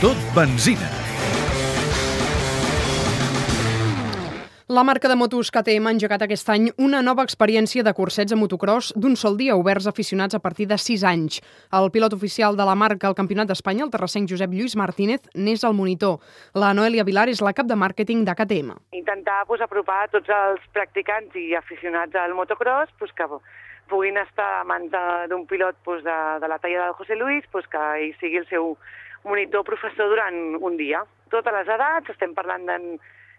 Tot benzina. La marca de motos KTM ha engegat aquest any una nova experiència de cursets a motocross d'un sol dia oberts a aficionats a partir de 6 anys. El pilot oficial de la marca al Campionat d'Espanya, el terrassenc Josep Lluís Martínez, n'és el monitor. La Noelia Vilar és la cap de màrqueting de KTM. Intentar pues, apropar tots els practicants i aficionats al motocross pues, que puguin estar a mans de- d'un pilot pues, de, de la talla del José Luis, pues, que ell sigui el seu monitor professor durant un dia. Totes les edats, estem parlant de,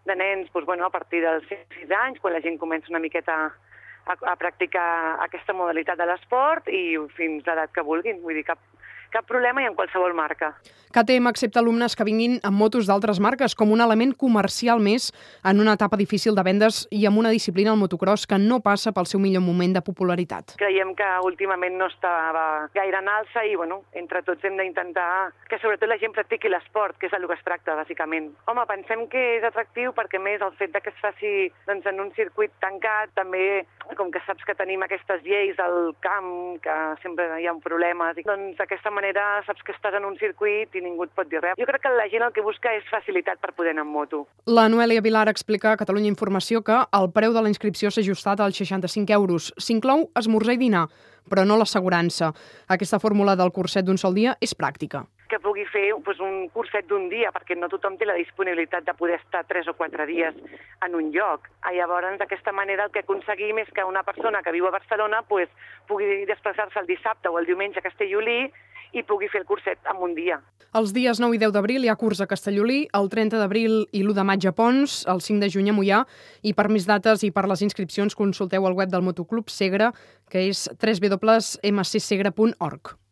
de nens pues, bueno, a partir dels 6 anys, quan la gent comença una miqueta a, a practicar aquesta modalitat de l'esport i fins l'edat que vulguin. Vull dir, cap, cap problema i en qualsevol marca. KTM accepta alumnes que vinguin amb motos d'altres marques com un element comercial més en una etapa difícil de vendes i amb una disciplina al motocross que no passa pel seu millor moment de popularitat. creiem que últimament no estava gaire en alça i, bueno, entre tots hem d'intentar que sobretot la gent practiqui l'esport, que és el que es tracta, bàsicament. Home, pensem que és atractiu perquè, més, el fet de que es faci doncs, en un circuit tancat, també, com que saps que tenim aquestes lleis al camp, que sempre hi ha problemes, i, doncs d'aquesta manera saps que estàs en un circuit i ningú et pot dir res. Jo crec que la gent el que busca és facilitat per poder anar amb moto. La Noelia Vilar explica a Catalunya Informació que el preu de la inscripció s'ha ajustat als 65 euros. S'inclou esmorzar i dinar, però no l'assegurança. Aquesta fórmula del curset d'un sol dia és pràctica. que pugui fer doncs, un curset d'un dia, perquè no tothom té la disponibilitat de poder estar tres o quatre dies en un lloc. Ah, Llavors, d'aquesta manera, el que aconseguim és que una persona que viu a Barcelona pues, pugui desplaçar-se el dissabte o el diumenge a Castellolí i pugui fer el curset en un dia. Els dies 9 i 10 d'abril hi ha curs a Castellolí, el 30 d'abril i l'1 de maig a Pons, el 5 de juny a Mollà, i per més dates i per les inscripcions consulteu el web del Motoclub Segre, que és www.mcsegre.org.